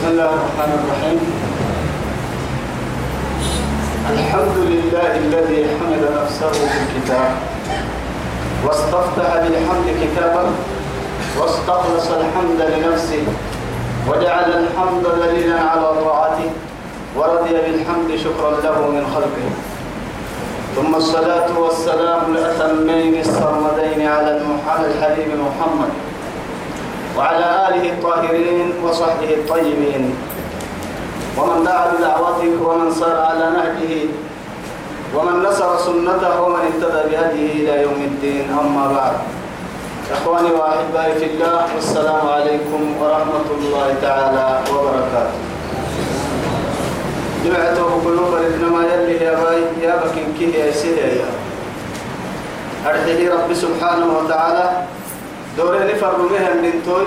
بسم الله الرحمن الرحيم. الحمد لله الذي حمد نفسه في الكتاب واستفتح بالحمد كتابا. واستخلص الحمد لنفسه. وجعل الحمد دليلا على طاعته. ورضي بالحمد شكرا له من خلقه. ثم الصلاة والسلام الأتمين السرمدين على المحمد الحبيب محمد. وعلى آله الطاهرين وصحبه الطيبين. ومن دعا بدعوته ومن سار على نهجه ومن نصر سنته ومن اهتدى بهديه إلى يوم الدين. أما بعد. إخواني وأحبائي في الله والسلام عليكم ورحمة الله تعالى وبركاته. جمعته قلوب إنما يلي يا باي يا بكين كيه يا سيدي يا. أرحيه رب سبحانه وتعالى. دوري نفر بها من توي.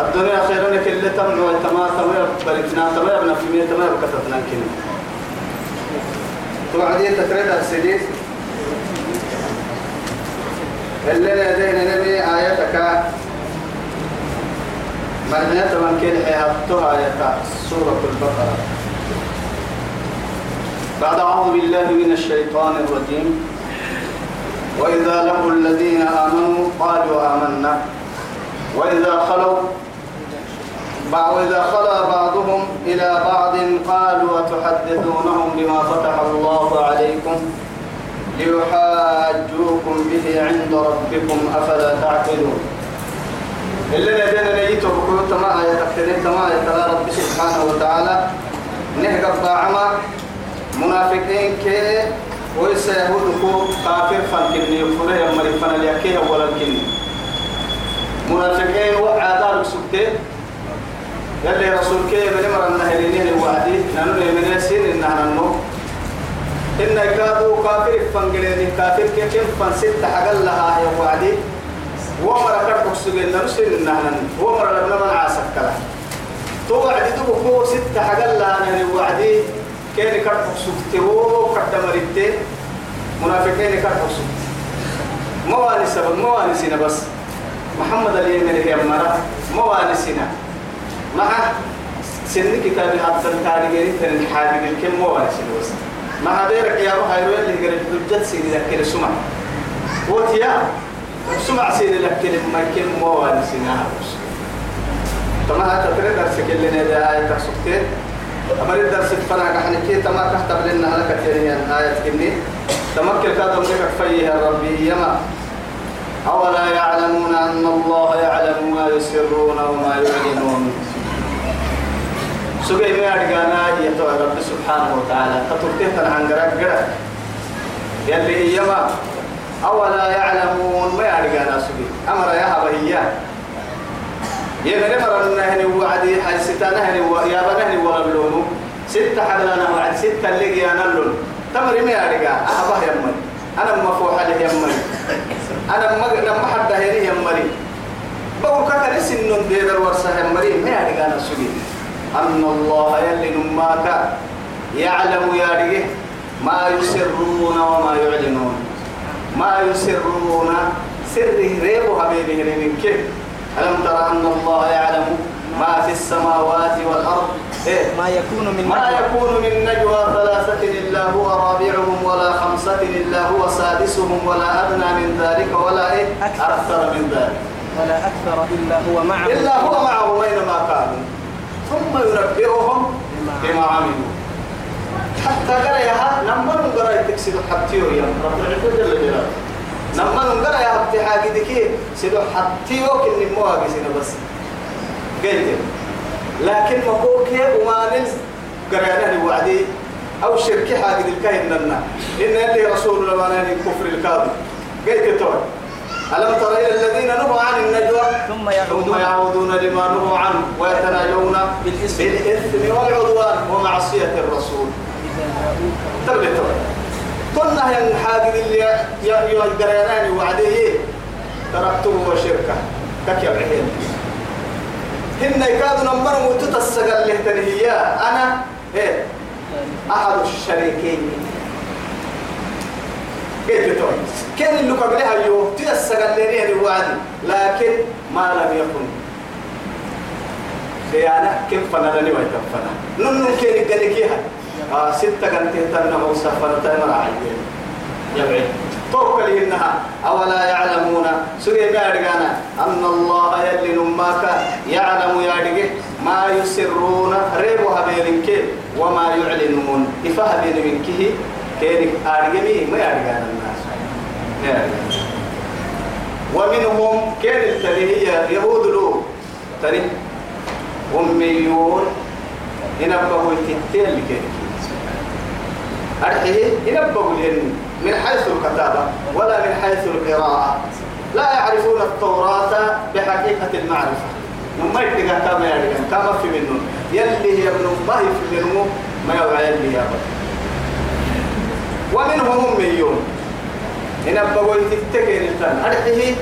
الدنيا خيرا كل تم وتما تم بركنا تم ابن في مية تم بكتتنا كنا توعدين تكريد السديس اللي لدينا نبي آياتك. مرنية من كل حياتها آيات سورة البقرة. بعد أعوذ بالله من الشيطان الرجيم. وإذا لقوا الذين آمنوا قالوا آمنا. وإذا خلوا وإذا خلا بعضهم إلى بعض قالوا أتحدثونهم بما فتح الله عليكم ليحاجوكم به عند ربكم أفلا تعقلون. اللي لدينا نيته بكل تما يتكتنين تما يتلا رب سبحانه وتعالى. نهجر باعما منافقين كي ويسيهودكو كافر فانكني يفره يمري فناليكيه ولا كني. منافقين وعادار سبتين يلي رسول كي بني مر النهرين الوعدي نانو من يسين إنها ننو إن كادو كافر فانجلين كافر كي كم فان ست حقل لها يا وعدي. ومر كرتك سجن نرسل إنها ننو ومر لبنا من عاسك كلا. تو وعدي تو كو ست حقل لها نهر وعدي. كين كرتك سجتو كرت مريتين منافقين سبب مواني سينا بس. محمد اليمين هي مرة موانسنا مع سن كتاب حتى التاريخ تن حاجة الكم موانسنا بس. مع ديرك يا روح هيروي اللي قريت حجة سين لك سمع. وتيا سمع سين لك ما كم موانسنا تما هذا ترى درس كلنا ده آية أمر الدرس فنا كحنا كي تما كتب لنا هلك تاني آية كني. تمكن كذا منك فيها ربي يما. أولا يعلمون أن الله يعلم ما يسرون وما يعلنون. سجى ما أرجعنا يتوه رب سبحانه وتعالى. تطرقه عن جرك جرك يلي يما. أولا يعلمون ما أرجعنا سجى أمر يا هبهيا يمن مر النهن وعدي حي ستانه يا بنه ولا اللون ستة حبلنا وعد ستة اللي أنا اللون. تمر ما أرجع أهبه يمن أنا مفوح عليه يمن أنا ما لما حد هيري يمري بقول كذا نسين دير الورسة يمري ما يعني أنا سجي أن الله يلي نماك. يعلم يا رجه ما يسرون وما يعلنون. ما يسرون. سر ريبو حبيبي من كيف؟ ألم ترى أن الله يعلم ما في السماوات والأرض؟ إيه؟ ما يكون من ما نجوى. يكون من نجوى ثلاثة إلا هو رابعهم ولا خمسة إلا هو سادسهم ولا أدنى من ذلك ولا إيه؟ أكثر. أكثر من ذلك. ولا أكثر إلا هو معه إلا هو معه أينما كانوا. ثم ينبئهم بما عملوا. حتى قال يا ها لما نقرأ تكسد حتيو يا رب. العزة جل جلاله. لما نقرأ يا حتى حاجة دكي سيدو حتيو كن مواقع سينا بس. قلت. لكن ما هو كيف وما نلز قرأنا الوعدي أو شركة حاجة الكاهن لنا. إن اللي رسول الله ما كفر الكاذب قلت توي. ألم تر إلى الذين نهوا عن النجوى؟ ثم ثم يعودون لما نهوا عنه ويتناجون بالإثم. والعدوان ومعصية الرسول. إذا جاءوك تبلت كنا هي الحاجة اللي يقرأناني وعديه تركته وشركة. كك بعهين هن يكادوا نمر وتتسجل له تنهيا أنا إيه؟ أحد الشريكين. قلت توي كان اللي قبلها يو؟ تيسر اللي الوعد لكن ما لم يكن. خيانة كم فنا لني ويتم فنا نن كين قال لك آه ستة كانت تهتم موسى فنا تمر عيين يبعد توكل إنها أولا يعلمون سوري بأرجانا أن الله يلي نماك يعلم يارجه ما يسرون ريبها بينك وما يعلنون إفها بين منك كينك أرجمي ما يرجعنا الناس ومنهم كان التلهية يهود له تري أميون ينبهوا التتين لكي أرحيه ينبهوا لهم من حيث الكتابة ولا من حيث القراءة. لا يعرفون التوراة بحقيقة المعرفة. نما يتلقى كما يعرف كما في منه. يلي هي ابن ما في منه ما يوعى يلي يا ومنهم أميون. ينبهوا يتتكين التن أرحيه.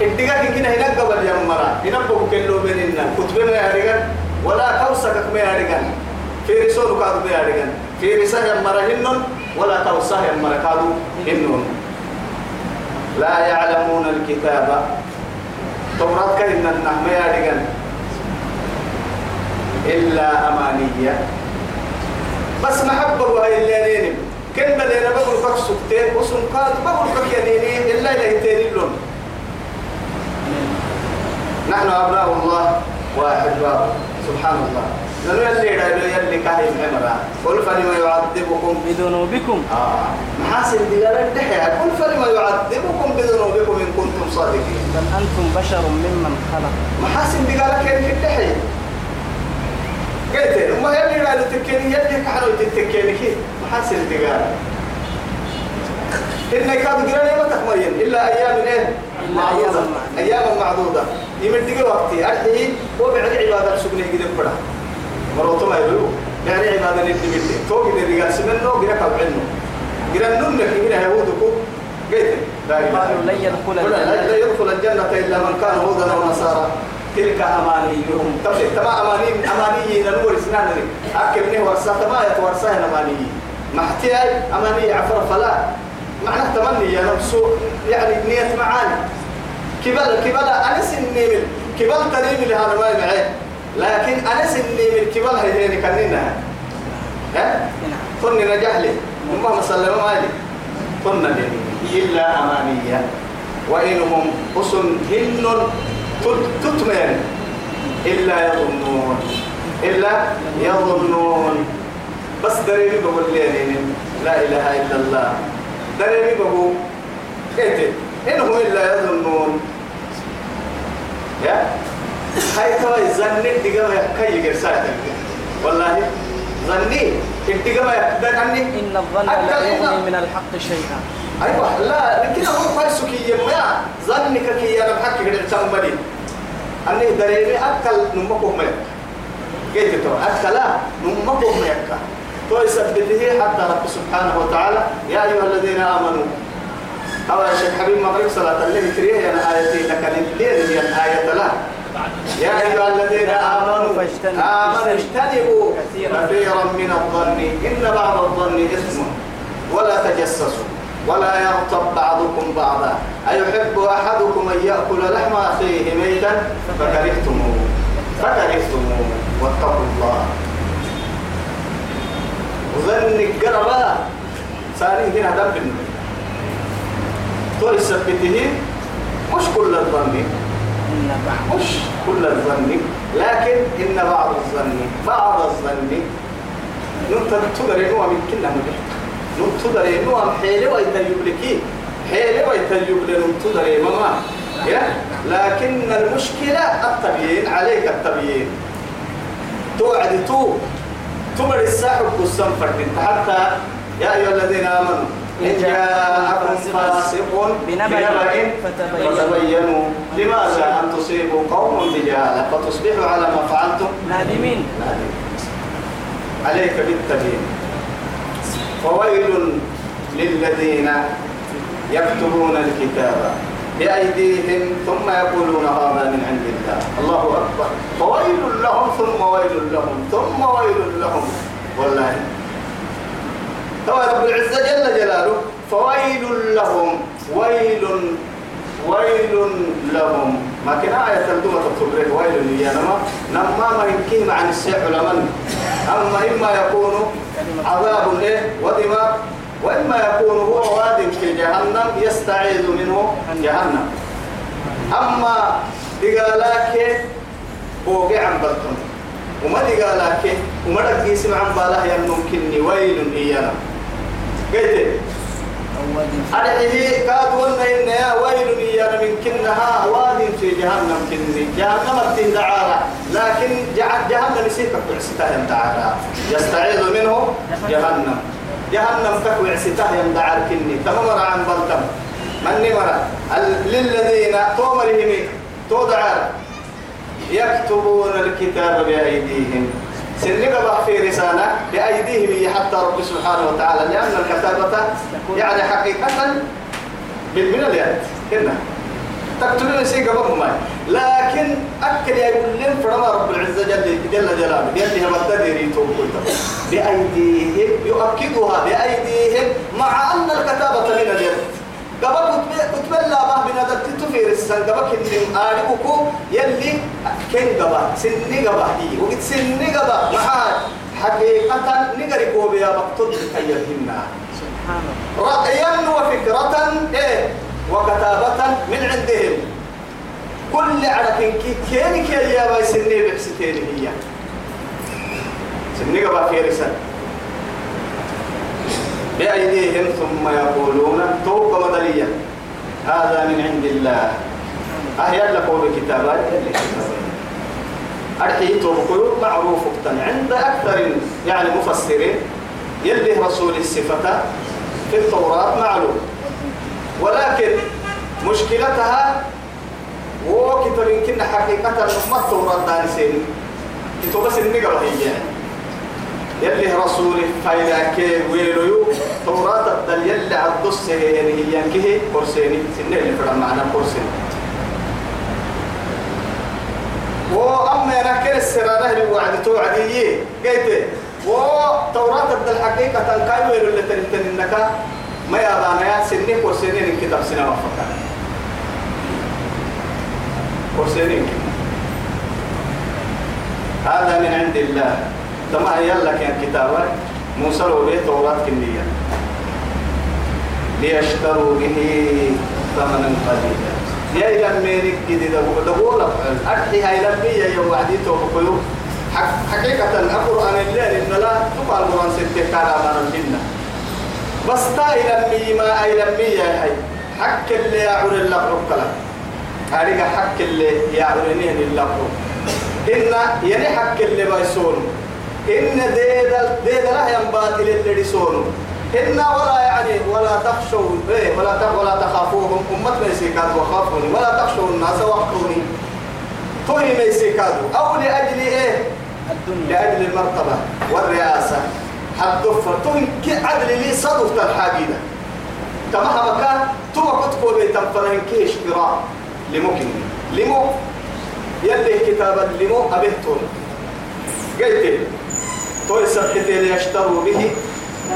الدقاق كنا هنا قبل يوم مرة ينبهوا كله بيننا كتب ما يعرفن ولا كوسك ما يعرفن في رسول كادو ما يعرفن في رسالة مرة هنن ولا توسه مرة كادو هنن لا يعلمون الكتاب. توراة كإن يعرفن إلا أمانية. بس محبة هاي اللي كن بدينا بقول فك سكتين وسن قاد بقول فك ينيني إلا إلى يتيني لون نحن أبناء الله واحد باب سبحان الله. لأنه يلي يدعي يلي كاهي عمرا قل فلما يعذبكم بذنوبكم آه. محاسن ديالا الدحية قل فلما يعذبكم بذنوبكم إن كنتم صادقين. بل أنتم بشر ممن خلق. محاسن ديالا كيف الدحية قلت ما يلي يدعي تكيني يلي كحنو تتكيني كي محاسن ديالا إن كاد قراني ما تخمين إلا أيام إيه؟ معدودة. أيام معدودة. يمدق وقتي أرحيه وبعد عبادة سبني قد بڑا مروتو ما يقولوا يعني عبادة نبدي بدي تو قد الرجال سمنو قد كاب عنه قد نمك من يهودكم قلت لا لن يدخل الجنة. لا يدخل الجنة إلا من كان هودا أو نصارى. تلك أمانيهم. تبدأ تما أماني أماني ننور سنان أكل منه ورسا تما يتورسا أماني محتاج أماني عفر فلا. معنى تمني يا نفسه يعني نية معاني. كبل كبل أنا سنيمل كبل تريم لهذا ما معي لكن أنا سنيمل كبل هي هي كننا ها؟ كن نجح لي اللهم صل ما لي كن إلا أمانية. وإنهم حسن هن تتمن إلا يظنون. إلا يظنون. بس دريني بقول لي لا إله إلا الله. دريني بقول. إيه إنهم إلا يظنون. يا؟ هاي كواي زني دقا كي يقرسات والله ظني الدقا يقدر عني. إن الظن لا يغني من الحق شيئا. أيوة لا لكن هو فايسك يما ظنك كي أنا بحكي كده تسمى أني دريني أكل نمكم ملك قلت تو أكل نمكم ملك تو يثبته حتى رب سبحانه وتعالى. يا أيها الذين آمنوا. أو يا شيخ حبيب مغرب صلاة الليل كريه أنا آيتي لك الليل هي الآية لا. يا أيها الذين آمنوا آمنوا اجتنبوا كثيرا. من الظن. إن بعض الظن إثم ولا تجسسوا ولا يغتب بعضكم بعضا. أيحب أحدكم أن يأكل لحم أخيه ميتا؟ فكرهتموه. فكرهتموه. واتقوا الله. وظن القربة. ثاني هنا دم. بالنبي تو يثبته مش كل الظن. إن بعض مش كل الظن؟ لكن إن بعض الظن بعض الظن. ننت تدري نوع من كنا مدح ننت تدري نوع حيلة ويتيب لك حيلة ويتيب لننت تدري ماما يا؟ لكن المشكلة التبيين عليك التبيين توعد تو. تمر الساحب قسم فرد حتى يا أيها الذين آمنوا إن جاءكم فاسق بنبأ فتبينوا. لماذا أن تصيبوا قوم بجهالة؟ فتصبحوا على ما فعلتم نادمين. عليك بالتبيين. فويل للذين يكتبون الكتاب بأيديهم ثم يقولون هذا من عند الله. الله أكبر. فويل لهم ثم ويل لهم. ثم ويل لهم. والله هو رب العزة جل جلاله. فويل لهم. ويل ويل لهم. ما كنا آية تلدومة تطبره ويل يا نما نما ما يمكن عن السيح لمن أما إما يكون عذاب له ودماء وإما يكون هو واد في جهنم يستعيذ منه جهنم. أما دقالاك بوقع عن بلطن وما دقالاك وما رقيس عن باله يمكن ويل إيانا. قلت أرحيه كاد ونا إن ويل إيانا من كنها واد في جهنم كني. جهنم التندعارة لكن جهنم يسيك بعستها يمدعارة يستعيذ منه جهنم. جهنم تكوع ستاه يمدعار كني. تمام عن بلتم. من مرة. للذين تومرهم تودعار يكتبون الكتاب بأيديهم. سنقبع في رسالة بأيديهم حتى رب سبحانه وتعالى. لأن الكتابة يعني حقيقة من اليد. هنا تكتبون شيء قبل ما. لكن أكل يقول لهم فرما رب العزة جل جل جلاله. يلي هم التدري بأيديهم يؤكدها. بأيديهم مع أن الكتابة من اليد. قبل كتب الله ما بنا دلت تفير السن قبل كن آلبكو يلي كن قبل سن قبل هي وقت سن قبل محال حقيقة نقري قوبيا مقتل كيهنا سبحان الله. رأيا وفكرة إيه. وكتابة من عندهم. كل عرق كين كي يا باي سني بحسيتين هي. سني قبل في رسالة. بأيديهم ثم يقولون توب مدليا هذا من عند الله. أهيا لكم بكتابات أرحي توبكو معروف عند أكثر يعني مفسرين. يلي رسول الصفة في التوراة معلوم. ولكن مشكلتها وكتب يمكن حقيقة ما التوراة دارسين كتب بس النقرة هي. يعني يلي رسول فايلاك ويلو توراة الدل يلي عدس يعني هي ينكه كرسيني سنة اللي فرع معنا كرسيني وأما أنا كل السرارة اللي وعد توعدي قيت. وتوراة الدل حقيقة كاي ويلو اللي تنتن إنك ما يابانا يا سنة كرسيني من كتاب سنة وفكا كرسيني هذا من عند الله. تما يلا كان كتابة. موسى وبيت توراة كنية ليشتروا به ثمنا قليلا. يا إلى مينك جديد. دبول أرحي هاي لبي يا وعدي توبكيو حقيقة القرآن الليل إن لا تقال قرآن ستة كلام الجنة بس تا إلى ما إلى يا هاي. حق اللي يعور الله ربك أريك حق اللي يعورني الله إن يعني حق اللي بيسون إن ديد ديد لا ينبات اللي سونو إن ولا يعني ولا تخشوا إيه ولا تخ ولا تخافوهم. أمة ميسيكاد وخافوني. ولا تخشوا الناس واخشوني توهي ميسيكاد أو لأجل إيه؟ لأجل المرتبة والرئاسة. حد دفر توهي عدل لي صدفت الحاجيدة كما مكان. تو كتبوا بيتم فرهن كيش قراء. لممكن لمو. يلي كتابا لمو أبهتون قلت توي سبحتين يشتروا به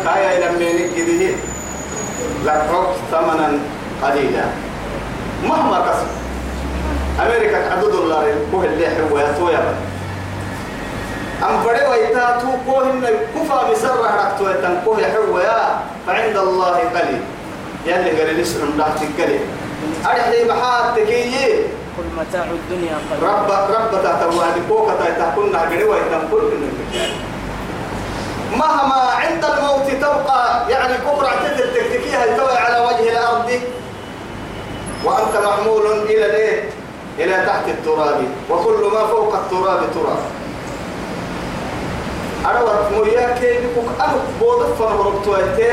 كايا إلى من كده لقرب ثمنا قليلا. مهما كسب. أمريكا عدد دولار كوه اللي هو يا أم بدي ويتا تو كوه إن كفا مسرح ركتو يتن كوه حوا يا فعند الله قليل. يلي قال سلم لا تقلي. أرحي محات تكيي كل متاع الدنيا قليل. رب رب تتوعد كوكا تكون نهجري ويتن كل من مهما عند الموت تبقى يعني كبرى تدر تكتكيها يتوي على وجه الأرض. وأنت محمول إلى الإيه؟ إلى تحت التراب. وكل ما فوق التراب تراب. أروت مرياك بكوك أنا بود فرمرك تويتي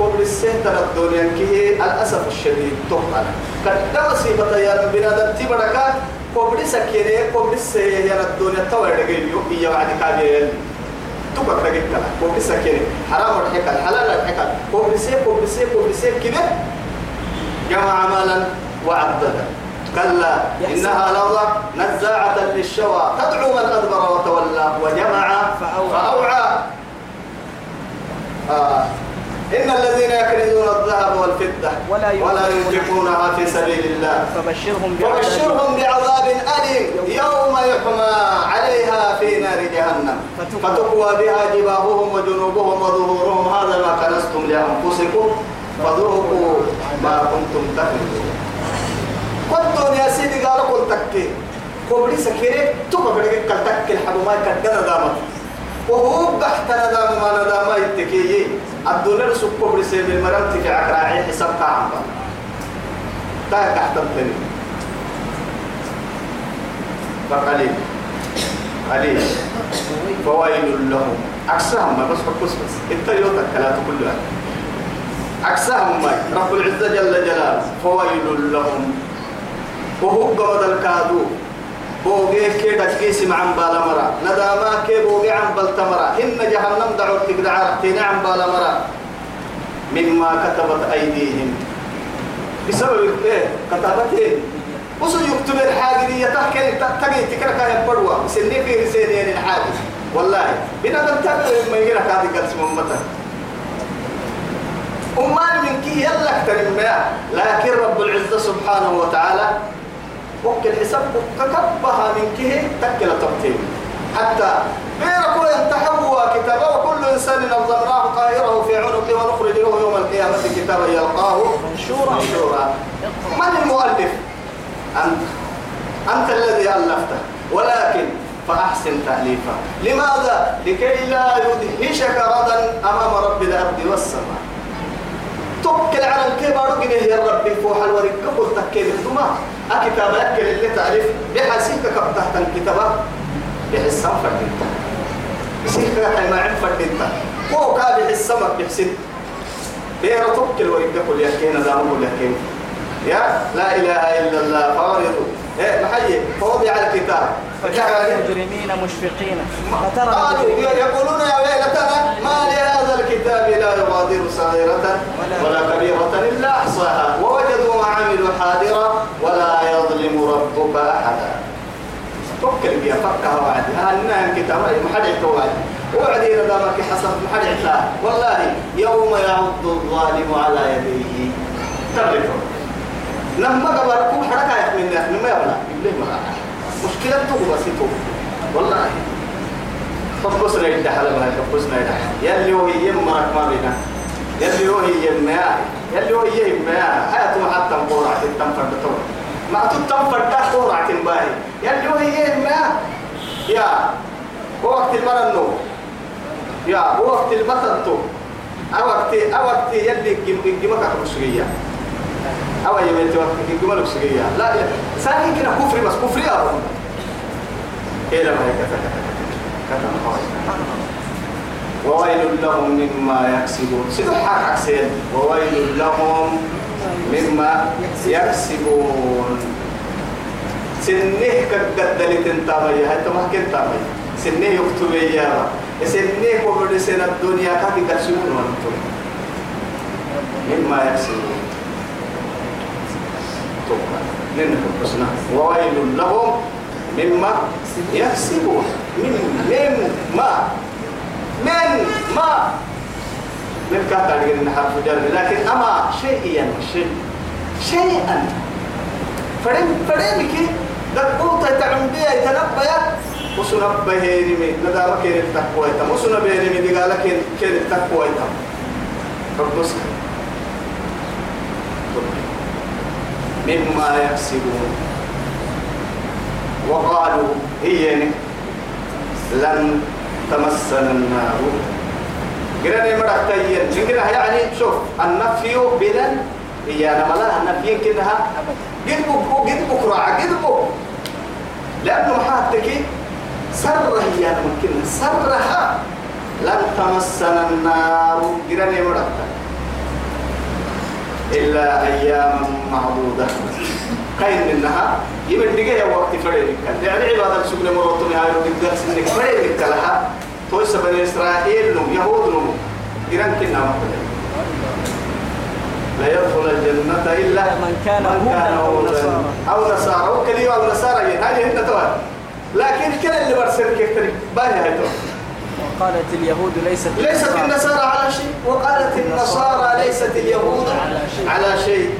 قبل السنة الدنيا كي الأسف الشديد تقبل كده مصيبة يا بنادم تبرك قبل سكينة قبل السنة الدنيا توي رجيل يوم يوم عادي كابيل. تبقى تجيك قبل سكينة حرام الحكا حلال الحكا قبل سي قبل سي قبل سي كده. جمع مالا وعددا كلا إنها لظى نزاعة للشوى. تدعو من أدبر وتولى. وجمع فأوعى. فأوعى. آه. إن الذين يكنزون الذهب والفضة ولا ولا ينفقونها في سبيل الله. فبشرهم بعذاب. فبشرهم بعذاب أليم. يوم يحمى عليها في نار جهنم. فتكوى بها جباههم وجنوبهم وظهورهم. هذا ما كنستم لأنفسكم. فذوقوا ما كنتم تكنزون. قلتم يا سيدي قالوا قل تكي كوبري سكيري كل تكي الحبوما كدنا دامت وهو بحت ندام ما ندام يتكي. الدولار سوق كوبري سيد المرام تكي عكراعي حساب كعبا تا تحت التنين فقليل. قليل. فويل لهم. عكسهم ما بس بس بس. انت يوتك كلا كلها عكسهم ما. رب العزة جل جلاله. فويل لهم. وهو قمد الكادو بوغي كي دكيس عن بالمرا نداما كي بوغي عن بلتمرا إن جهنم دعو تقدع عرفتين عن بالمرا مما كتبت أيديهم. بسبب إيه؟ كتبت إيه وسو يكتب الحاجة دي تحكي تجي تكرك يا بدوا سني في رسالة الحاجة والله. بنا بنتبع ما يجي لك هذه قد سممتها أمان من كي يلا كتر لكن رب العزة سبحانه وتعالى وكل حساب ككبها من كيه تكل تبتين حتى بيركو ينتحوا كتابه وكل إنسان نظمناه طائره في عنقه ونخرج له يوم القيامة كتابا يلقاه منشورا. منشورا. من المؤلف؟ أنت. أنت الذي ألفته. ولكن فأحسن تأليفا لماذا؟ لكي لا يدهشك غدا أمام رب الأرض والسماء. توكل على الكبار قنيه يا ربي فوح الورق قبل تكيل الدماء. أكتاب يكل اللي تعرف. بحسيك كب تحت الكتابة بحسام فردينتا بسيك ما عن فردينتا هو كان بحسامك بحسن بيرا توكل ورق قبل يكين دامه يكين يا لا إله إلا الله فارضوا إيه محيي. فوضع على الكتاب فترى المجرمين مشفقين. فترى قالوا يقولون يا ويلتنا ما لهذا الكتاب لا يغادر صغيرة ولا كبيرة إلا أحصاها. ووجدوا ما عملوا حاضرا ولا يظلم ربك أحدا. فكر بيا فكها وعد. هالنا الكتاب ما حد يتوعد وعد إذا دامك حسب ما حد والله يوم يعض الظالم على يديه. تبركه لما قبركم حركة يحملنا لما يبلا يبليه ما مشكلة تو بس تو والله فبصنا يدحل بها فبصنا يدحل يلي هو هي مرك ما بينا. يلي هو هي ما يلي هو هي ما حياته حتى قرعة التنفر بتوع ما تتنفر ده قرعة باهي يلي هو هي ما يا وقت المرنو يا وقت البطن تو. أوقت أوقت يلي جمك أخرج أو يميت وقت جمل أخرج لا ساني كنا كفري بس كفري أبو إيه لما وويل لهم مما يكسبون. سبحان عكسين وويل لهم مما يكسبون. سنه كقدل تنتابي هاي تما كنتابي سنه يكتب إياه سنه وبدي سنة الدنيا كاكي كسبون وأنتم مما يكسبون. لنكم بسنا وويل لهم مما يكسبون. من من ما من ما؟ من كاتب لنا حرف جر لكن أما شيئا شيء شيئا. فرن فرن كي دقوت تعم بيا يتنبيا وسنبه هيرمي ندامك كين التقوى يتم. وسنبه هيرمي دي قال كين كين التقوى يتم ربنا مما يكسبون. وقالوا هي لن تمسنا النار. قرنا مرة تين قرنا يعني شوف النفي بلن هي أنا ملا النفي كنها قد بك قد بكرة قد بك. لأنه محاتك سر هي ممكن سرها. لن تمسنا النار. قرنا مرة إلا أياما معدودة كاين منها. يمن دقيقة وقت فريق يعني عبادة سجن مرتون هاي وقت سنك فريق لها تويس بني إسرائيل نم يهود نم إيران كنا مقبل لا يدخل الجنة إلا من كان أو نصارى. أو نصارى. وكلي أو نصارى. هذه هنا لكن كل اللي برسل كيف تري باهي هاي وقالت اليهود ليست ليست النصارى على شيء. وقالت النصارى ليست اليهود على شيء.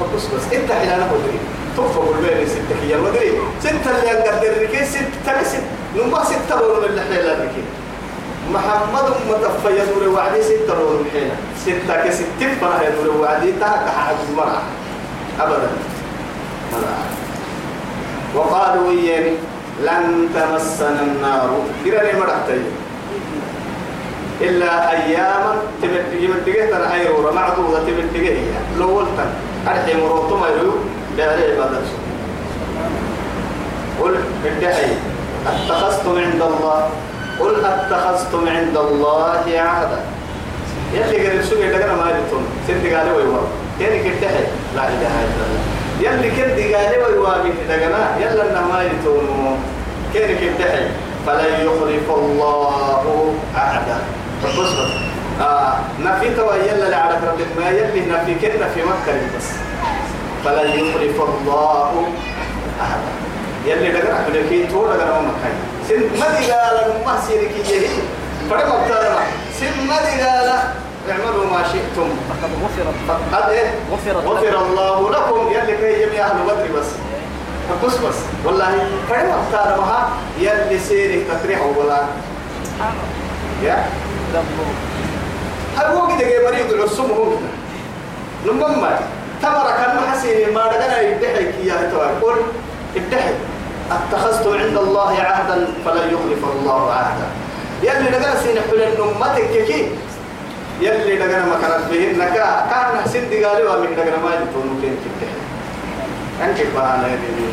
طب بس بس انت حين مدري تكفى بالبين ستة هي مدري ستة اللي أقدر ركي ستة ست. نما ستة من اللي حيلا ركي محمد متفى يدور وعدي ستة من حيلا ستة كستة فرح يدور وعدي تهك حاجة مرة أبدا. مرة وقالوا إياني لن تمسنا النار. كده مرحتين إلا أياما تمتجه تنا أيرورا معدودة تمتجه هي لو قلت أرحي مروتو ما يريو بأري عبادة. قل ادعي أتخذتم عند الله. قل أتخذتم عند الله عهدا. يلي قال سوق دغنا ما يتون سنت قال ويوا يعني كدحي لا إله إلا الله. يلي كد قال ويوا دغنا يلا ما يتون كان كدحي فلن يخلف الله عهدا بص آه نفي توا يلا لعلك رب ما يلي نفي كنا في مكة بس. فلن يخلف الله أحدا. يلي أحد كي تو دقر ما مكة. سن ما دي قال ما سيرك يهي فرق مبتدأ. سن ما قال اعملوا ما شئتم. فقد غفرت قد إيه؟ غفرت غفر الله لكم. يلي كي جميع أهل بدر بس. بس بس. والله فرق مبتدأ ما يلي سيرك تطريح ولا يا؟ هل هو كده جاي مريض العصم هو كده؟ لما تمر كان محسين ما رجعنا يدحك يا توي قل ادحك اتخذت عند الله عهدا فلن يخلف الله عهدا. يلي رجعنا سين حلن نمتك كي يلي رجعنا ما كانت به نكا كان سند قالوا من رجعنا ما يتونو كين كده أنك بهانا يدي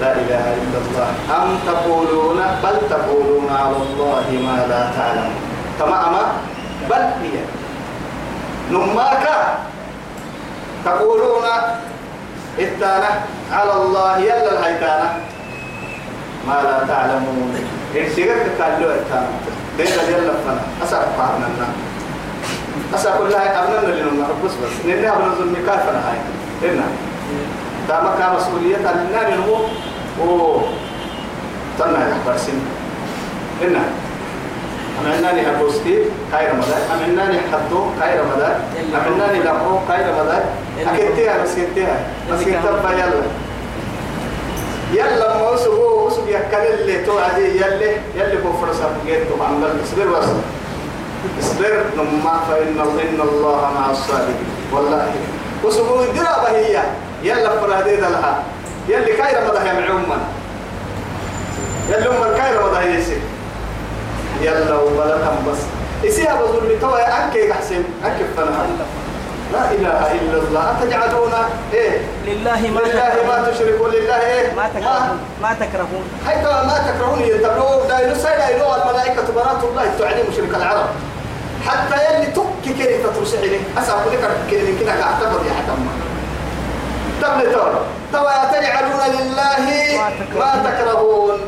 لا إله إلا الله. أم تقولون بل تقولون على الله ما لا تعلمون تمام بل هي. نماك تقولون إتانا على الله يلا الهيتانا. ما لا تعلمون. إنسيقك تتعلوا إتانا دينا يلا فنا أسأل فعلنا أسأل كلها أبننا اللي نمنا. بس بس. نحن أبننا ظلمي كافنا هاي. إنا دام كان مسؤولية النار هو. و تنا يا برسين إنا أمناني هبوستي خير مدار. أمناني حدو خير مدار. أمناني لقو خير مدار. أكتيها بس كتيها بس كتيها يلا. يلا ما وسب يكل اللي توعدي يلي يلي كفر سبقيت عن اصبر بس. اصبر نما فإن إن الله مع الصابرين والله. وسبو الدرابة هي يلا فراديد لها يلي كايرة مدى يا معوما يلي أم الكايرة مدى يسي يلا وبلتهم بس. إسيها بظل لتوى أنكي أحسن أنكي فنها. لا إله إلا الله. أتجعلون إيه؟ لله ما لله ما تشركون لله إيه؟ ما تكرهون. ما تكرهون. حيث ما تكرهون يتبعون. دايلو سيدا يلو الملائكة بنات الله تعليم مشرك العرب. حتى يلي تك كري تترسع لي أسأل لك كري كده كأعتقد يا حكم. تبل تور توا تجعلون لله ما تكرهون.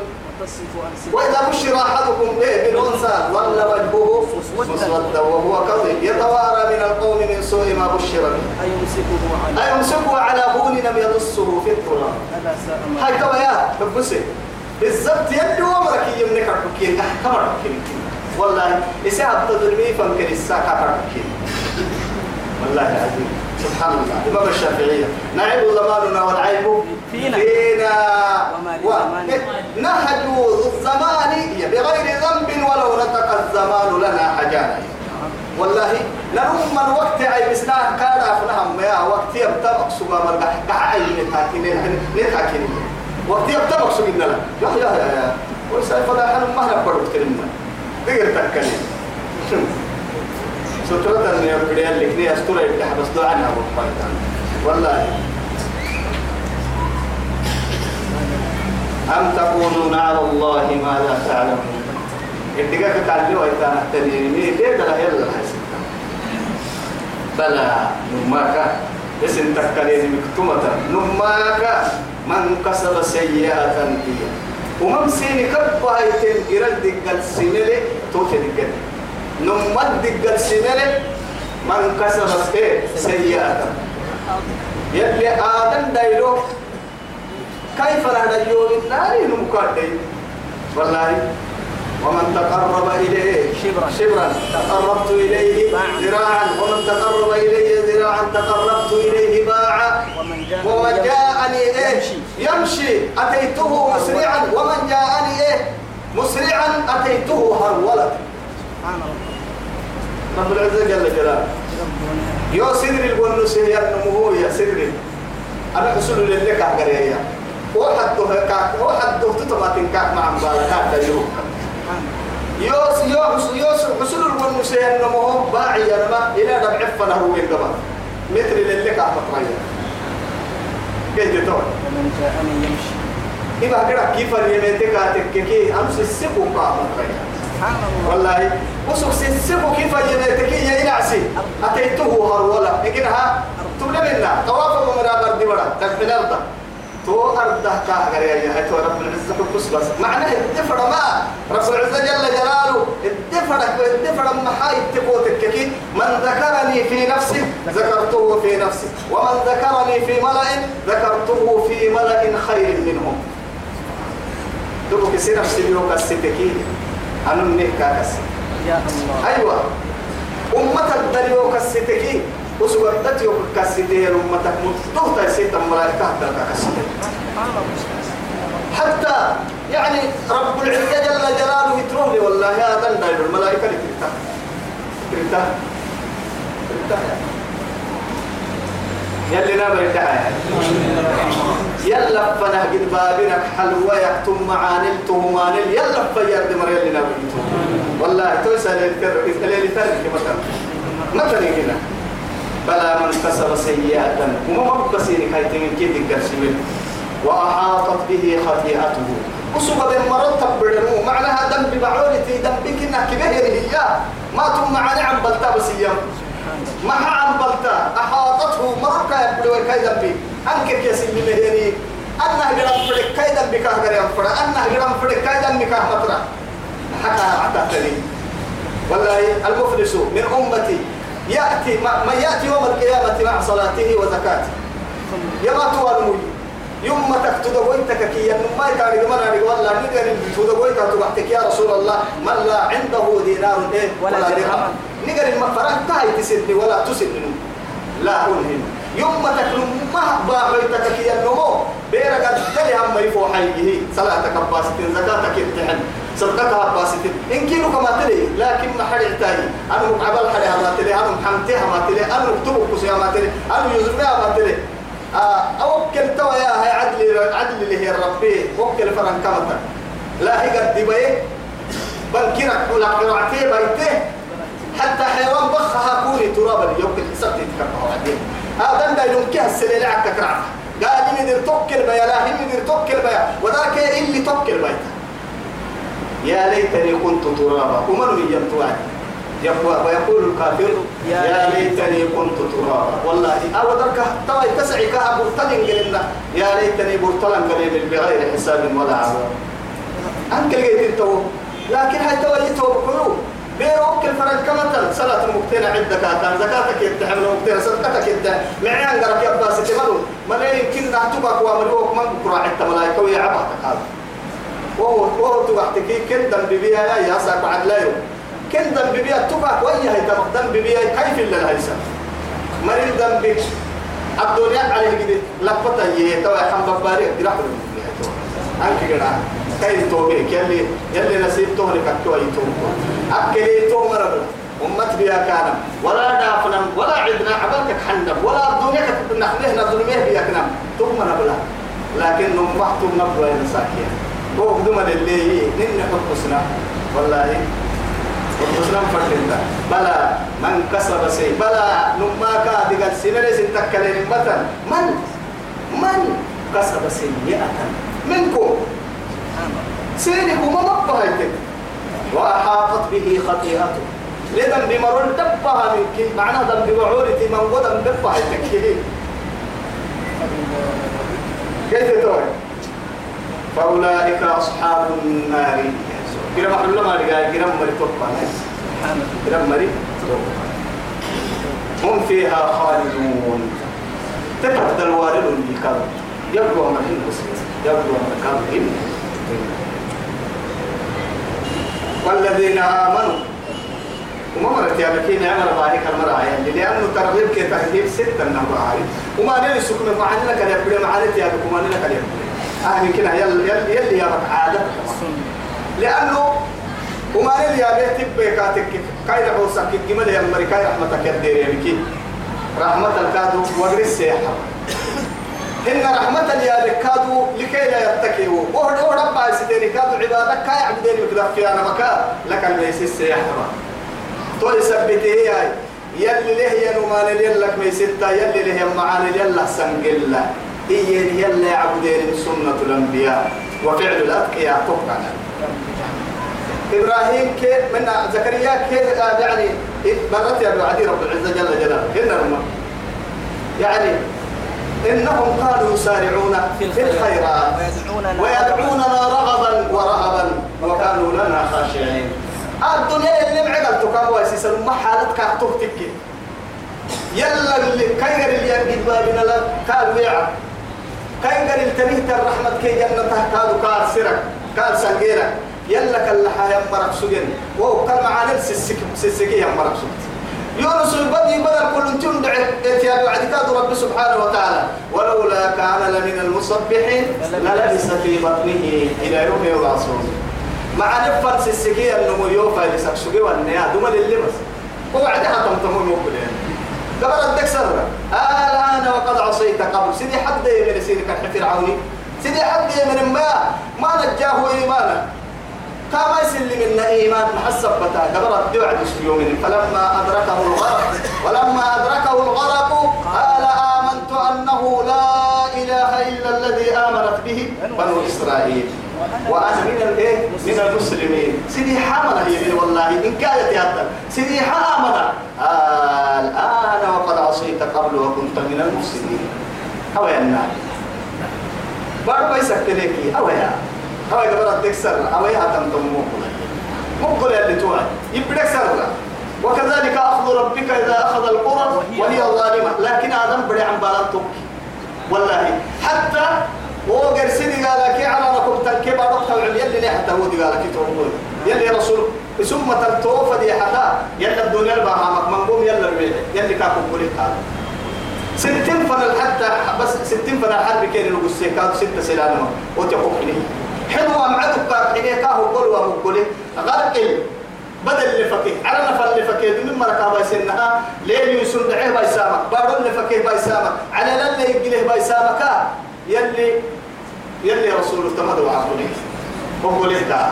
وإذا بشر أحدكم إيه بالأنثى ظل وجهه مسودا وهو كظيم. يتوارى من القوم من سوء ما بشر به. أيمسكه على هون لم يدسه في التراب. هاي توا يا ببسي بالضبط يدي ومرك يمنك حكين كمر حكين والله إساءة تدرمي فمكن الساعة حكين والله العظيم. سبحان الله. إمام الشافعية. نعيب زماننا والعيب فينا. فينا. و... نهج الزمان. بغير ذنب ولو نطق الزمان لنا حجانا والله لهم من وقت أي بسنا كان أفنهم يا وقت يبتبق سوى من قحعي نتاكين نتاكين وقت يبتبق إننا يا يا يا يا ويسأل فلا حلم مهلا برد كلمة دقر تكلم. سترة أن يبدي لك ني أسترة يفتح بس دعاء أبو الفايدان والله. أم تقولون على الله ما لا تعلمون؟ اتقاك تعلموا إذا نحتني مين ليه ده يلا بلى نماك. اسم تكالين مكتومة؟ نماك. من كسب سيئة هي ومن سيني كبه إرال دقل سينيلي توتي دقل نمد دقل سينيلي من كسب إيه سيئة يلي آدم دايلو كيف لا نجول النار نمكادي والله ومن تقرب إليه شبرا. شبرا تقربت إليه. ذراعا ومن تقرب إليه ذراعا تقربت إليه باعا. ومن جاء ومن جاءني إيه؟ يمشي. يمشي. أتيته مسرعا. ومن جاءني إيه؟ مسرعا أتيته هرولة سبحان الله. رب العزة جل جلاله ربنا يو البنوس هي النمو يا سدري. أنا أسول لك أقريا واحد ده كاك واحد ده تتماتين كاك مع مبالغات تجربة سبحان الله يوس يوس يوس حصول البنوس هي النمو باعي أنا إلى دم عفنا هو من قبل. مثل اللي لك أحمد كيف تقول ومن جاءني يمشي إذا كده كيف اليمين تكاتك كي أمس السبو قام سبحان الله. والله. وسوق السبو كيف اليمين تكي يا إنعسي أتيته هرولا إكنها تبلا منا طواف ومرا برد برا تكمل الأرض تو أرض كاه غريا يا تو رب العزة كبس بس. معناه الدفر ما. رب العزة جل جلاله. الدفر الدفر ما حاي تقوتك كي. من ذكرني في نفسي ذكرته في نفسي. ومن ذكرني في ملأ ذكرته في ملأ خير منهم. دوك كسي نفسي بيو كسيتكي أنا منك كسي يا الله. أيوة. أمة الدريو كسيتكي وسوى الدتيو كسيتي أمتك مطلوطة يسيت الملائكة هدرك الله حتى يعني رب العزة جل جلاله يتروه لي والله يا دن داير الملائكة اللي ترتاح ترتاح ترتاح يلي نابر الدعاية يلا فنه قد بابنك حلوة يكتم معانل تهمانل يلا فير دمر يلي نابر والله توسع للترك اللي ترك مثلا مثلا هنا. بلى من كسب سيئة وما مبسيني كاي تنين كيف القرشمين وأحاطت به خطيئته. وصوب بين مرتب بدنو معناها دم ببعولتي دم بكنا كبير هي. ما تم معاني عن بلتا بس يوم ما أحاطته يبدو كاي دم بي أنك كيسي مهيني. أنها قرام فرق كاي دم بكاه قرام فرق أنها قرام فرق كاي دم بكاه مطرح. حتى أعتقتني والله المفلس من أمتي يأتي ما, ما يأتي يوم القيامة مع صلاته وزكاته. يما توالمي يوم تكتدويتك كي ما يتعرف من أنا والله نقدر تدويتك تبعتك يا رسول الله من لا عنده دينار إيه؟ ولا درهم. نقدر المفرق تاي تسني ولا تسني لا أنهم يوم تكلم ما باعيتك كي النمو بيرك الدلي هم يفو حيه صلاتك باستين زكاتك امتحن صدقها باستين إن كيلو كما تلي لكن ما حد يحتاج أنا مقابل حد ما تلي أنا محمتها ما تلي أنا مكتوب كسيا ما تلي أنا يزرنا ما تلي. آه أوكل توا يا هاي عدل عدل اللي هي ربي وكل فرن كمتا لا هي قد بيه بل كرك ولا قرعتي بيته حتى حيوان بخها كوني ترابا يمكن حسبت تكرهه بعدين هذا دا يمكن السليل عك كرعه قال إني در توكل بيا لا إني در توكل بيا وذاك اللي توكل بيا يا ليتني كنت ترابا. ومن يقول ويقول الكافر يا ليتني كنت ترابا. والله أو ذاك توا تسعي كها برتلين قلنا. يا ليتني برتلين قليل بغير حساب ولا عذاب أنك لقيت تو لكن هاي توا يتو بقلوب بيروك الفرق كما صلاة المقتنع عندك كان زكاتك يتحمل المقتنع صدقتك يتحمل معيان قرب يبقى ستمنو ما يمكن نعتبك وامريوك من بكرة عدت ملايكة ويا عباتك هذا. وهو وهو تبعتك كن دم ببيا يا يا ساق بعد لا يوم. كن دم ببيا تبعك ويا هي تبع دم ببيا كيف إلا الهيسا مريض دم بك الدنيا عليه كده لفتا يه توا حم بباري دراح أنك كده كيف توبيك يلي يلي نسيب تهلك التوي توب أكلي توم ربنا أمت بيا كان ولا دافنا ولا عدنا عبالك حندب ولا الدنيا كتب نخليه الدنيا بيا كنا توم ربنا لكن نمحتم نبوة نساكيا هو بدون اللي نن حسنا. والله حسنا فرد بلا من كسب سي بلا نما كا دقل سنرس تكلم مثلا. من؟ من كسب سيئة منكم. سيرك وما مبهيتك وأحاطت به خطيئته. لذن بمرون دبها منك. معنى ذنب بمعورتي من ودن دبهيتك كيف تقول فأولئك أصحاب النار. كده محل ما رجع كده مري توبا كده مري هم فيها خالدون. تتبدل الوارد كانوا يبدو أن الحين يبدو أن كانوا والذين آمنوا. وما مرت يا بكين عمر بارك المرأة يعني لأنه ترغيب كي ترغيب ستة النبعة وما نلي سكم معنا كان يبدو معنا يا بكم كان يبدو آه يمكن يل يل يل يا بك عادة. لأنه وما نلي يا بيت بيكاتك كاي رحوسك كمل يا أمريكا رحمتك يا ديري بكي رحمة الكادو وقري السياحة. إن رحمة يا لكادو لكي لا يتكئوا. وهو هو رب عايزين كادو عبادك كاي عبدين بكذا في أنا مكا لك الميس السياحة تو يثبته هي يلي له يا نمان يلك ميستا يلي له معان يلا سنجلا هي يلا يعبدين سنة الأنبياء. وفعل الأتقياء تقعنا إبراهيم كيف من زكريا كيف يعني برت يا عدي رب العزة جل جلاله. هنا يعني إنهم قالوا يسارعون في الخيرات. ويدعوننا رغبا ورهبا. وكانوا لنا خاشعين. الدنيا اللي معقل تكاوى سيسا ما حالتك أخطوك يلا اللي كايغر اللي ينقل بابنا لا قال ويعا كايغر التنيه الرحمة كي جنتها كادو كار سرك كار سنجيرك. يلا كاللحا يمرك سجن. وهو كان معانا سسكي يمرك سجن. يونس البدي بدل كل تندع اتياب عدكاد رب سبحانه وتعالى. ولولا كان لمن المصبحين للبس في بطنه إلى يوم يبعثون. مع نفر سسكي النمو يوفا لسكسكي والنيا دوما هو عدها تمتمو يوكلين قبل الدك سرة الآن وقد عصيت قبل. سيدي حد من سيدي كان فرعوني. سيدي حد من ما ما نجاه إيمانا. كما إيمان محسب بتا قبل الدعاء يوم فلما أدركه الغرق ولما أدركه الغرق قال آمنت أنه لا إله إلا الذي آمنت به بنو إسرائيل. وأنا من الإيه؟ من المسلمين. سيدي حامل هي والله إن كانت هذا سيدي حامل. آه الآن وقد عصيت قبل وكنت من المفسدين. أو يا النار بعد ما يسكتك أو يا. أو يا قبل تكسر أو يا تمتم مقبل مقبل اللي توعد. يبدأ سر وكذلك أخذ ربك إذا أخذ القرى وهي ظالمة. لكن آدم بدي عن بالانتك والله. حتى وقر سيدي قال لك على ركب تنكي بارك العليا اللي حتى هو قال لك تقول يلي رسول. ثم تلتوفى دي حتى يلا الدنيا البهامك منقوم يلا البيت يلي كاكو قولي قال ستين فن حتى بس ستين فن الحرب كان يلقوا السيكات ستة سلالة وتقوكني حلوة معدك كاكيني كاهو قولوا وقولي غرقل بدل اللي فكيه. على نفر اللي فكيه. من مركا بايسنها ليل يسون دعيه بايسامك؟ بارو اللي فكيه بايسامك. على للي يقليه بايسامك. يلي يلي رسول تمد وعقولي وقول إهدا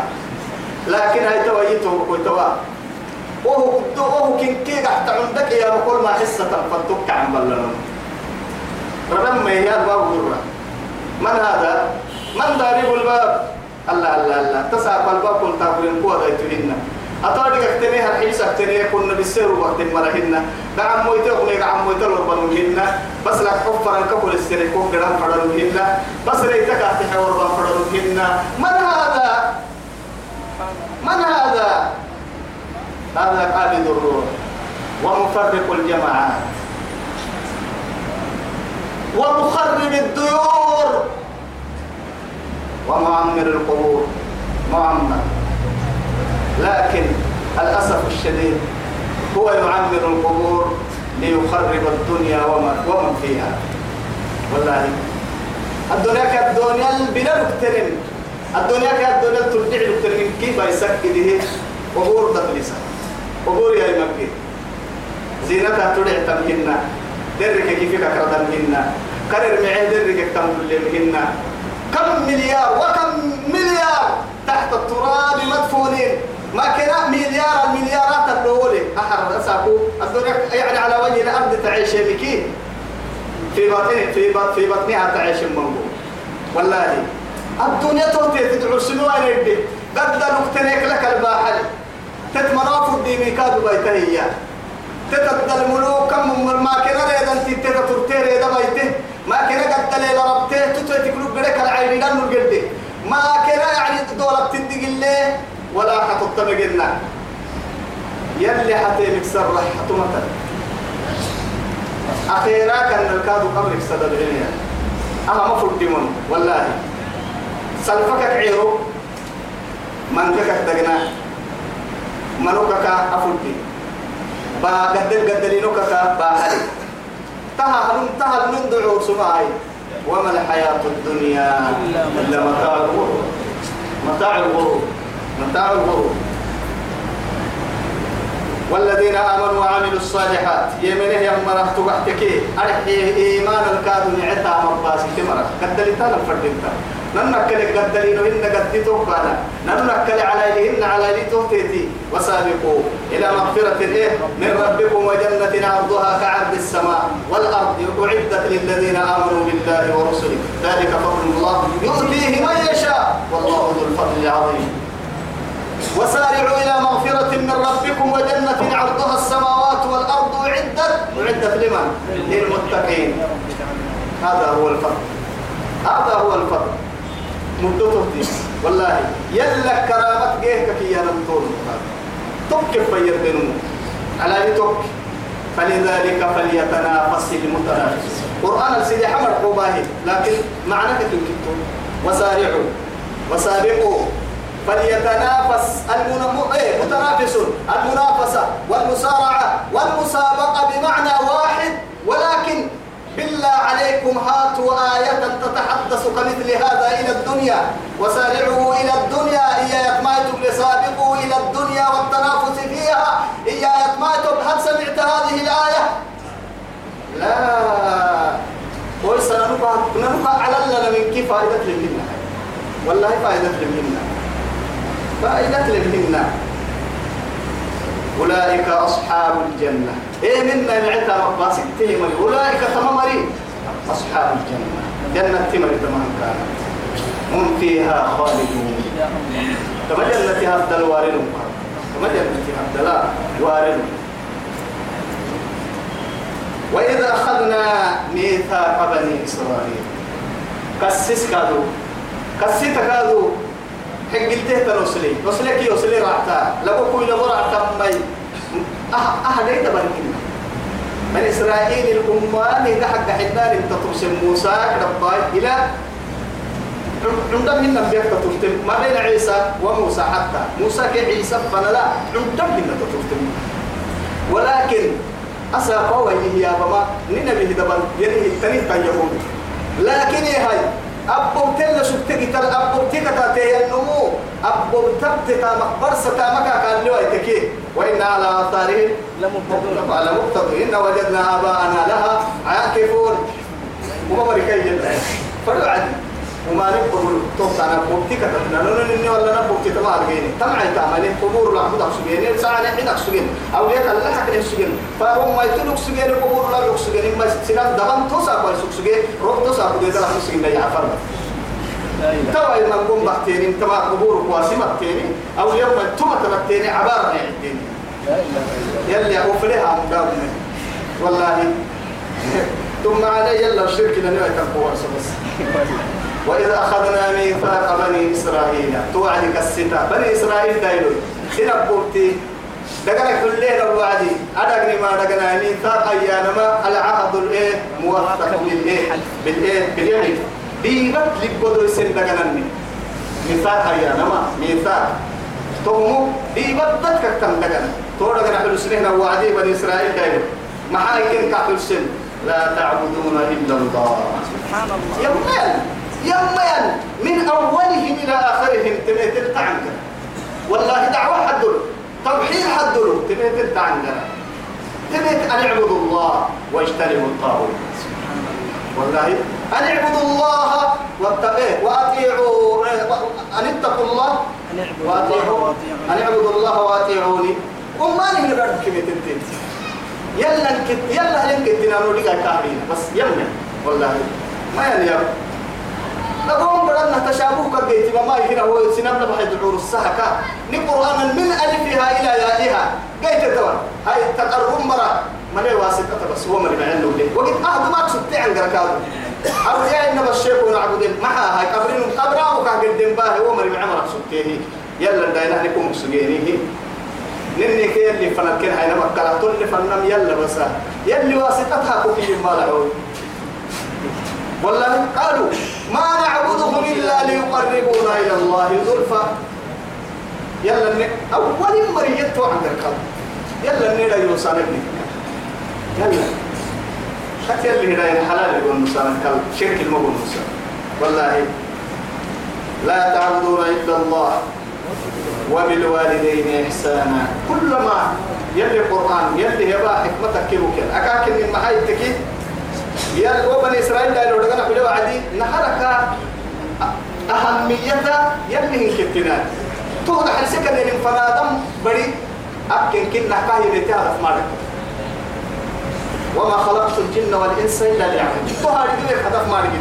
لكن هاي تويته وقول توا. وهو وهو كن كي قحت عندك يا بقول ما حصة فتك عن بلنا ربما هي الباب غرة من هذا؟ من ضارب الباب الله الله الله. تسعى الباب كنت تقولين قوة ذاتهن أطارق اكتني هالحيس اكتني كنا بالسير وقت مرهن نعم مويته وقلي نعم مويته وربنوهن بس لك حفر الكفل السير كوك قرام فرنوهن بس ريتك أتحى وربن فرنوهن من هذا؟ من هذا؟ هذا قابض الروح ومفرق الجماعات. ومخرب الديور. ومعمر القبور معمر لكن الأسف الشديد هو يعمر القبور ليخرب الدنيا ومن, فيها. والله الدنيا كالدنيا البلاد اكترم الدنيا كالدنيا ترجع اكترم كيف يسكده؟ قبور تقليسا قبور يا مكي زينتها ترجع تمهنا درك كيف كرد مهنا كرر معي درك تمهل مهنا كم مليار وكم مليار تحت التراب مدفونين. ما كنا مليار المليارات الأولى. أحر أساكو يعني على وجه الأرض تعيش بكي في بطن في بطن في بطنها تعيش منبو. والله. الدنيا توتي تدعو سنوات يدي قد نكتنك لك الباحل. تتمراف الديمي كادو بيتهيأ. تتدل الملوك كم ما كنا ريدا انت تترتي ريدا بيته ما كنا قد ليلة ربته تتوتي كلوب بريك العين دانو القردي ما كنا يعني دولة تندق اللي ولا حتطبقنا يلي حتى مكسر رح حتمتا أخيرا كان الكادو قبلك سدد الدنيا أنا مفروض ديمون والله. سلفك عيرو من كك دقنا منوكك أفلتي با قدل قدلينوكك با حلي تها هلون تها هلون دعور سماعي؟ وما الحياة الدنيا إلا متاع الغرور. متاع الغرور. متاع الغرور. والذين آمنوا وعملوا الصالحات يمنه يمره تبحتك أرحي إيمان الكاد نعتا مباسي تمرة قدلتا لفردتا ننكل قدلين إن قدتو قانا ننكل عليهن على لتوتيتي وسابقوا إلى مغفرة إيه؟ من ربكم وجنة عرضها كعرض السماء والأرض أعدت للذين آمنوا بالله ورسله. ذلك فضل الله. يؤتيه من يشاء. والله ذو الفضل العظيم. وسارعوا إلى مغفرة من ربكم وجنة عرضها السماوات والأرض أعدت. أعدت لمن؟ للمتقين. هذا هو الفضل. هذا هو الفضل. مدته والله يلا كرامة جيهك في ينمطول تك فيردنون على لتك فلذلك فليتنافس المتنافس. قرآن السيدي حمر قباهي لكن معنى كتب وسارعوا. وسابقوا. فليتنافس المتنافس المنافسة والمسارعة والمسابقة بمعنى واحد ولكن بالله عليكم هاتوا آية تتحدث كمثل هذا إلى الدنيا وسارعوا إلى الدنيا إيا يتمايتم لسابقوا إلى الدنيا والتنافس فيها إيا يتمايتم هل سمعت هذه الآية؟ لا. ويسا ننفع على لنا من كيف فائدة لمنا والله فائدة لمنا فائدة لمنا أولئك أصحاب الجنة. إيه منا نعتا ربا ستهم أولئك تمامرين أصحاب الجنة. جنة تمر تمام كانت هم فيها خالدون. كما جنة هبد الوارد كما جنة هبد لا وارد وإذا أخذنا ميثاق بني إسرائيل. كسس كادو. كسيت كادو. حقلته تنوصلي وصلي كي وصلي راحتا. لو كوي لو راحتا مي أه أه ليه تباركنا من إسرائيل الأمان إذا حق حدنا لتطرس موسى رباي إلى عندما من نبيك تطرتم ما بين عيسى وموسى حتى. موسى كعيسى فلا عندما من تطرتم ولكن أسا قوة هي بابا ننبه دبل يده التنين تنجهون لكن هاي أبو تلا شفتك تل أبو تكتا تي النمو أبو تبتتا مقبر ستا مكا كان لو يتكي وإن على آثاره لمقتدون إن وجدنا آباءنا لها عاكفون. وما بركي جدا فرد عدي وما نقبل توقع أنا بوكتك تتنا. لأنه إني ولا أنا بوكتك ما أرجيني تمع تعملين قبور العبود أكسجين ساعة نحن أكسجين أو ليك الله حق أكسجين فهم ما يتلو أكسجين قبور لا أكسجين ما سنان دبان توسع كويس أكسجين روح توسع أكسجين ده يعفر لا إله توا إن نقوم بحتيني تما قبور قواسمة تيني أو يوم توما تبتيني عبارة الله يلي أوفلها مداومة والله. ثم علي يلا الشرك لن يتقوى بس. وإذا أخذنا ميثاق بني إسرائيل توعدك الستة. بني إسرائيل دايلو سنبوتي دقنا كلنا الوعدي أدقني ما دقنا. ميثاق أيانما العهد الإيه؟ موثق بالإيه؟ بالإيه؟ بالإيه ديبت لبدو سن دقنا ميثاق أيانما ميثاق تومو ديبت دتك كم دقنا تورا دقنا حلو سنين وعدي بني إسرائيل دايلو محايكين كحل سن لا تعبدون إلا الله سبحان الله يمين يمين من أولهم إلى آخرهم تميت عنك والله دعوة حدل توحيد حدل تميت عنك تميت أن اعبدوا الله واجتنبوا الطاغوت والله. أن اعبدوا الله واتقوه وأطيعوا أن اتقوا الله. أن اعبدوا الله وأطيعوا وأطيعوا أن اعبدوا الله وأطيعوني. وما نهي بعد كمية تنتين يلا انكت يلا ينكت تنانو لقا كاملين بس يلا. والله. ما يلي نقوم بدنا تشابه كبيت. ما هنا هو سنبنا بحد العور السهكة. نقرآن من ألفها إلى يائها. قيت توا هاي تقرب مرة. ما لي واسطة بس هو من بعين له وقت أهد ما تسبت عن قركاو أرجع إن الشيخ ونعبد. معها هاي قبرين قبراه كان قدام باه. هو من مرة سبتيه يلا داينا نكون مسجينيه نني كي اللي فنكين هاي نما كراتون اللي فنم يلا بس. يلي واسطتها كوكي ما لعوي والله قالوا ما نعبدهم إلا ليقربونا إلى الله زلفى. يلا. أول مريض عند القلب يلا نيدا يوصل ابني. يلا خت يلي هنا الحلال يقول نصان القلب شرك المقول نصان والله لا تعبدون إلا الله وبالوالدين إحسانا. كلما يلي القرآن يلي يبا حكمتك كيروك أكاك من محايتك يل وبني إسرائيل لا يلو دغنا بلو عدي. نهرك أهميتها يلي هنكتنا. توضح حرسك أن الانفرادم بري. أكن كنا كاهي بيتها مالك. وما خلقت الجن والإنس إلا ليعبدون. تو هاري دي هدف مالك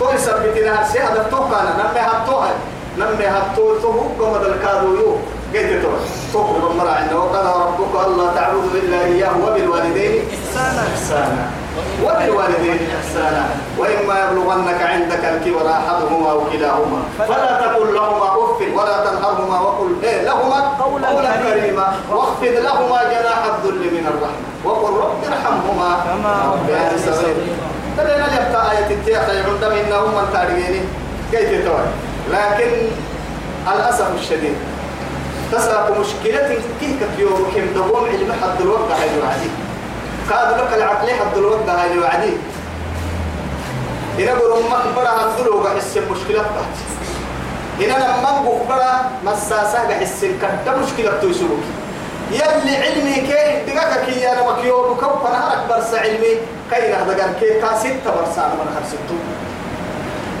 تو يثبتنا هرسي هدف تو كان. نمي هبتوها نمي هبتو تو قم الكادو يو. قلت تو تو بمرا عنده وقال ربك الله تعبدوا إلا إياه وبالوالدين إحسانا. إحسانا. وبالوالدين إحسانا وإما يبلغنك عندك الكبر أحدهما أو كلاهما. فلا تقل لهما أف ولا تنهرهما وقل إيه لهما قولا كريما. واخفض لهما جناح الذل من الرحمة. وقل رب ارحمهما. كما ربياني صغير تبين يبقى آية التياخ عند منهم من تاريخيني. كيف تتوى لكن الأسف الشديد تسرق مشكلة كيف كيوم كم دوم علم حد الوقت هاي الوعدي قاد لك العقل حد الوقت هاي الوعدي. إن أقول أمك برا حد الوقت حس المشكلة بتاعت إن أنا لما برا مساسة حس الكتة مشكلة توسوك يلي علمي كي دقاك كي أنا مكيوب كوب أنا هرك برس علمي. كي نهدقان كي كاسيت برس؟ أنا من خرسيتو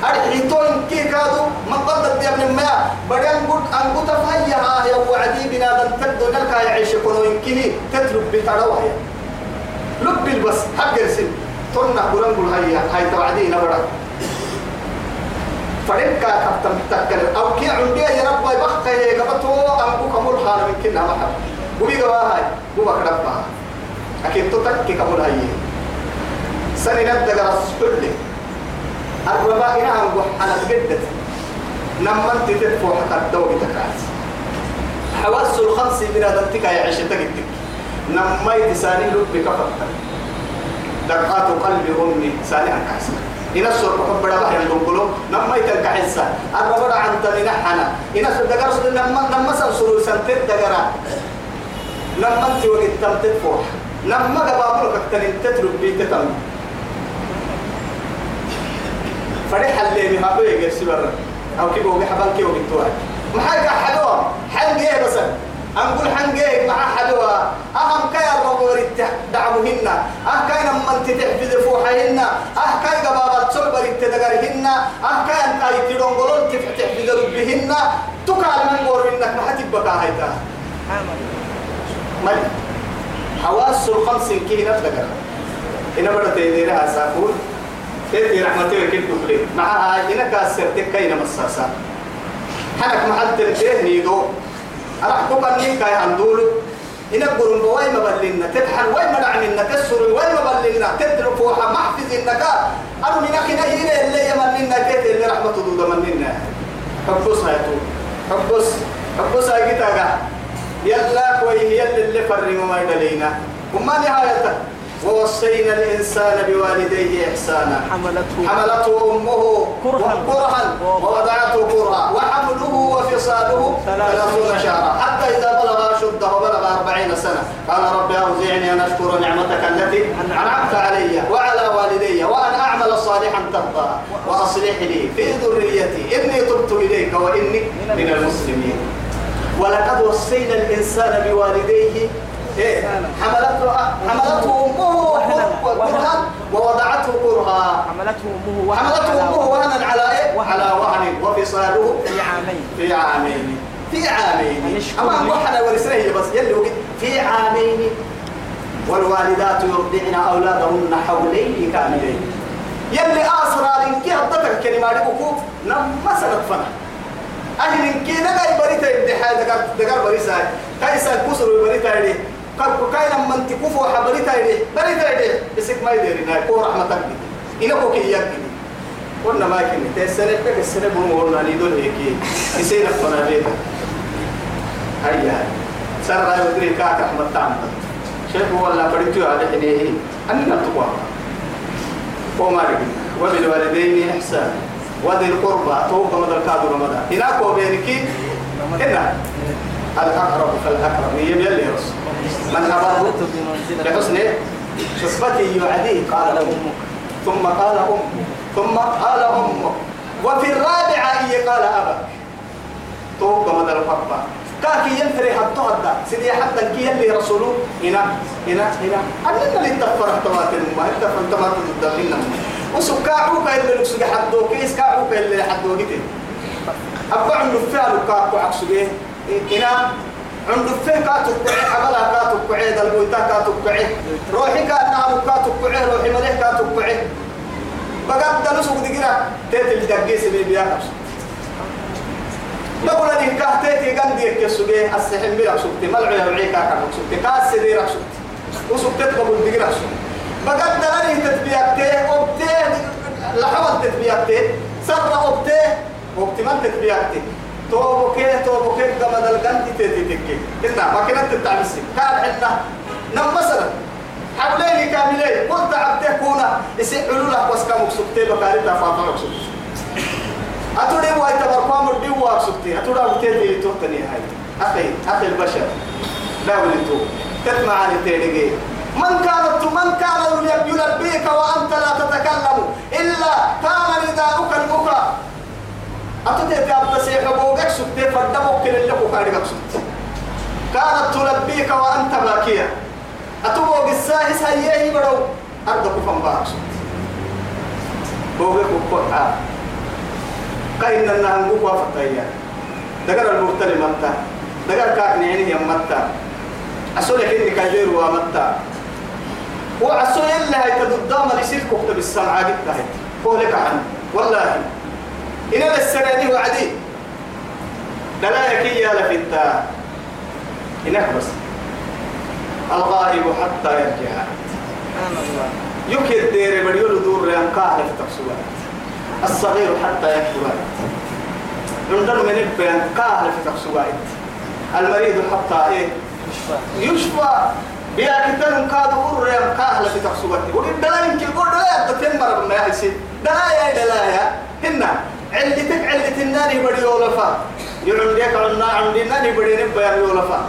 أرحيتون كي كادو ما قدر يا ابن ما. بدن قد أن قد فهيها يا وعدي بنا دن تدو نلقى يعيش كونو يمكنه تتلب بتروها لب البس حق السن تنا قرن قل هيا هاي توعدي نبرا فرنكا كفتم تكر. أو كي عندي يا رب يبخت هي قبتو أنكو كمول حال من كنا محب. وبي قوا هاي قوا كربها أكيد تتك كمول هاي. سنة نبدأ رس كله الربا إنا أنقح أنا تقدت. نما أنت تدفع حتى الدور تكاس حواس الخمس من هذا التكا يعيش تقدك نما يتساني لب بكفتك دقات قلب أمي ساني أنكاسا إن السر بحب ربا يندقلو نما يتنكحسا الربا عن تنين حنا إن السر دقر نما نما سنسرو سنتين دقرا نما أنت وقت تم تدفع نما قبابلك تنين تترك بيتتم فرح اللي بيجي يرسل برا أو كيف هو بيحبان كيف هو حاجة حلوة. حل جيه بس. أنقول حن جيه مع حلوة أهم كي الرب وريت دعمهن أه كي لما أنت تحفظ فوحهن أه كي قبابات صلب وريت دقرهن أه أنت أي تلون قلون تحفظ ربهن. تكال من قول إنك ما حتبقى هيدا مالي؟ حواس الخمس كي نفدقر إن بدأت يديرها ساكون. تيتي رحمتي وكيل تقلي معها هنا كاسر تكاين مساسا. حنك محل تلتيه نيدو. أنا أحكم أني كاي عندول هنا قرن بواي ما بلنا تتحن واي ما دعمنا تسر واي ما بلنا تدرك فوحة محفز إنك. أنا من أخي نهينا اللي يمننا تيتي اللي رحمة دود مننا. حبس هايتو حبس. حبس هاي كتاقا يلا كوي يلا اللي فرموا ما يدلينا. وما نهايته. ووصينا الإنسان بوالديه إحسانا. حملته. حملته أمه كرها. كرها. ووضعته كرها. وحمله وفصاله ثلاثون شهرا حتى إذا بلغ أشده وبلغ أربعين سنة. قال رب أوزعني أن أشكر نعمتك التي أنعمت علي وعلى والدي وأن أعمل صالحا ترضى. وأصلح لي في ذريتي. إني تبت إليك وإني من المسلمين. ولقد وصينا الإنسان بوالديه إيه حملته حملته أمه كرها ووضعته كرها حملته أمه وهنا حملته على أمه وهنا على إيه؟ وهن. على وهن وفصاله في عامين. في عامين. في عامين. أما. وحنا ورسله بس يلي في عامين. والوالدات يرضعن أولادهن حولين كاملين. يلي أسرى لنكي هدتك كلمة لكوكو نما سنة فنا أهل لنكي نقاي بريتا يبدحا دقار دقار بريسا كايسا كسر بريتا يدي كاي لما انت كفو حبريتا يدي بريتا يدي بسك ما يديرنا كو رحمتك دي إنكو كي يكي قلنا ما كني تسنة بك السنة بمولنا ليدول هيك يسينا فنا بيتا هيا هاي سر لا يدري كاك رحمة تعمل. شيخ ولا بريتو على حديه أن تقوى. وما رجل. وبالوالدين إحسان. وذي القربى. توقع مدى الكادر مدى. هناك وبينك. هنا. الأقرب فالأقرب. يبي اللي رسول. من أباه بحسن صفته يعديه قال أمك. ثم قال أمك. ثم قال أمك. وفي الرابعة هي قال أبك توقع مدى الفقبة كاكي ينفري حتى هدا سيدي حتى كي اللي رسوله. هنا هنا هنا. أننا اللي تفر احتمات الماء تفر احتمات الدلين وسكاعوك اللي نكسك حدوك. إسكاعوك اللي حدوك. أبا عنده فعل كاكو عكسوه هنا عنده فين كاتو كعي حبلا كاتو كعي دلبويتا كاتو كعي روحي كان نعم كاتو كعي روحي مليه كاتو كعي. بقى دلسوك دقيرا تيتل دقيس بيبيا كبسو بقول لك كهتيتي قندي كسوجي السحن بيرك سكتي ملعب يوعيك كان سكتي كاس ديرك سكتي وسكتت بقول دقيرك سكتي بقى دلني تتبيعتي وبتي لحظة تتبيعتي سر وبتي وبتمن تتبيعتي. توبكي توبكي قمد القندي تيتي تكي إنت كانت تتعبسي. كان حنا نم مثلا. حولين كاملين قلت عبده كونا يسعلوا لك واسكامك سكتي بكاري تفاطرك سكتي أتودي واي تبرقام الدي واقصتي أتودي أبتدي توتني هاي أخي أخي البشر لا ولدتو تسمع عن التيريجي من كانت من كان يلبيك وأنت لا تتكلم إلا كان نداؤك البكاء أتودي تبتسيح بوجك سكتي فدمك كل اللي بكارك سكتي كانت تلبيك وأنت باكيا أتوبوك الساهس هيهي بدو أردك فنباك سكتي بوجك وقعا كاين النهر مو وافقيا دقر المرتل متى دقر كاك نعيني يمتا أسولك إني كجير ومتا وعسو إلا هي تدام لسير كتب السمعة جدا هي هو لك عن والله إن السنة دي وعدي لا يكي يا لفتا. إنك بس. الغائب حتى يرجع. يكيد ديري بديول دور ريانكاه لفتقسوها الصغير حتى يكبر. عندنا من البيان قال في تقسوائد المريض حتى إيه؟ يشفى. بيا كتن كاد ورم قال في تقسوائد ودي دلا يمكن قول دلا يبتن مر ما يحسي دلا يا دلا يا. هنا. علتك علت النار بدي يولفا. يعندك عنا عندنا نبدي نبيا يولفا.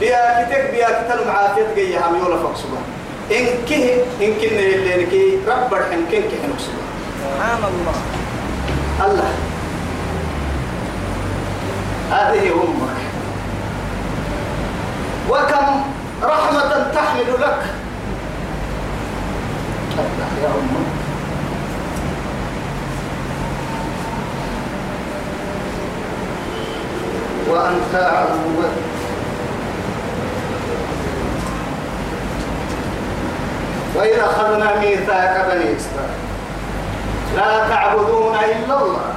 بيا كتك بيا كتن معافيت جاي هم يولفا قسوائد إن كه إن كنا اللي نكي رب إن كن كه نقسوائد سبحان الله الله. هذه أمك. وكم رحمة تحمل لك. الله يا أمك. وأنت أعلم وإذا أخذنا ميثاق بني إسرائيل. لا تعبدون إلا الله.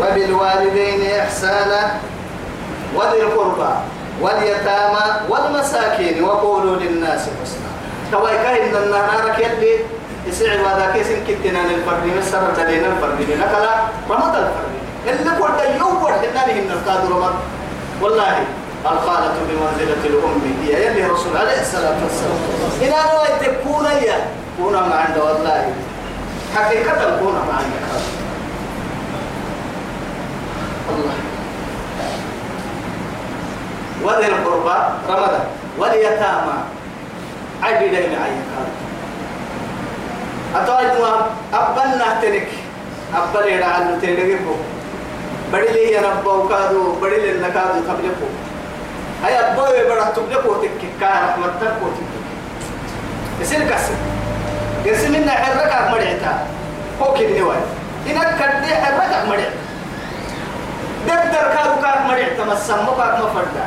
وبالوالدين إحسانا وذي القربى واليتامى والمساكين. وقولوا للناس حسنا. تواي كاين ان نارك يلي يسعي هذا كيس كتنا الفرد مسر دلينا الفرد نكلا رمض الفرد اللي قلت يوم حنانه ان القادر رمض. والله الخالة بمنزلة الأم هي يلي رسول عليه الصلاة والسلام. إن أنا تكون يا كون مع عند والله. حقيقة كون مع عند الله وذي القربى رمضان واليتامى. عيب إليه معي أتوعد ما أبنا تنك أبنا إلى عنه تنكبه بدي لي أنا بوكادو بدي لي نكادو تبلكو هيا أبوي بڑا تبلكو تككا رحمة تبكو تككا يصير كسر. يصير منا حركة مرعتا هو كني واي إنك كدي حركة مرعتا دكتور كارو كار مرعتا مسمو كار مفردا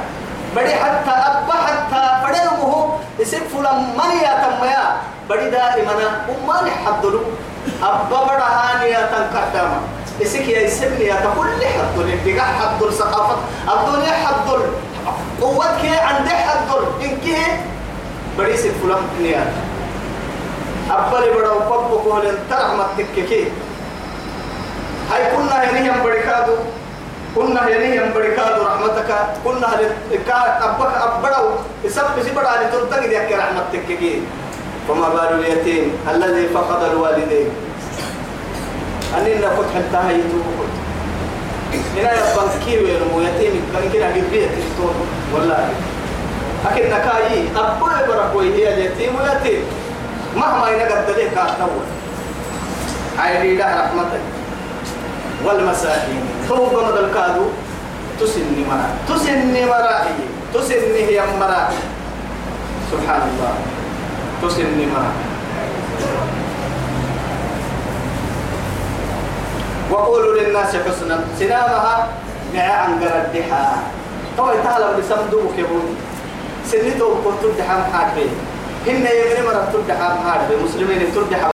بدي حتى أبا حتى بدي هو يصير فلان من يا تميا بدي دائما أمان حدلو أبا بڑا هانيا تنكتما يسك يا يسمني يا تقول لي حدل اللي حدل ثقافة الدنيا حدل قوتك عندي حدل إنك بدي يصير فلان نيا أبا لي بڑا وبابو كولن ترى ما تككي هاي كنا هني هم بركادو كنا هني هم بركادو رحمتك. كنا هل كا أبك أبڑاو يسب بس بڑا على ترتقي ديك رحمتك كي. فما بال اليتيم الذي فقد الوالدين. أننا كنت حتى هاي توقف هنا يبقى كيوي نمو يتيم. كان كنا قبية تستون والله. أكيد نكاي أبوي بركوي هي يتيم ويتيم. مهما ينقد ذلك أتنور عيني ده رحمتك. والمساكين. توب مدى الكادو. تسني مرا. تسني مرا تسني هي مرا. سبحان الله تسني مرا. وقولوا للناس حسنا. سنامها عن قردها. تو تعلم بسمدوك يقول سنتو كنت تدحم حاجبين. هن يمني مرة تدحم حاجبين. مسلمين تدحم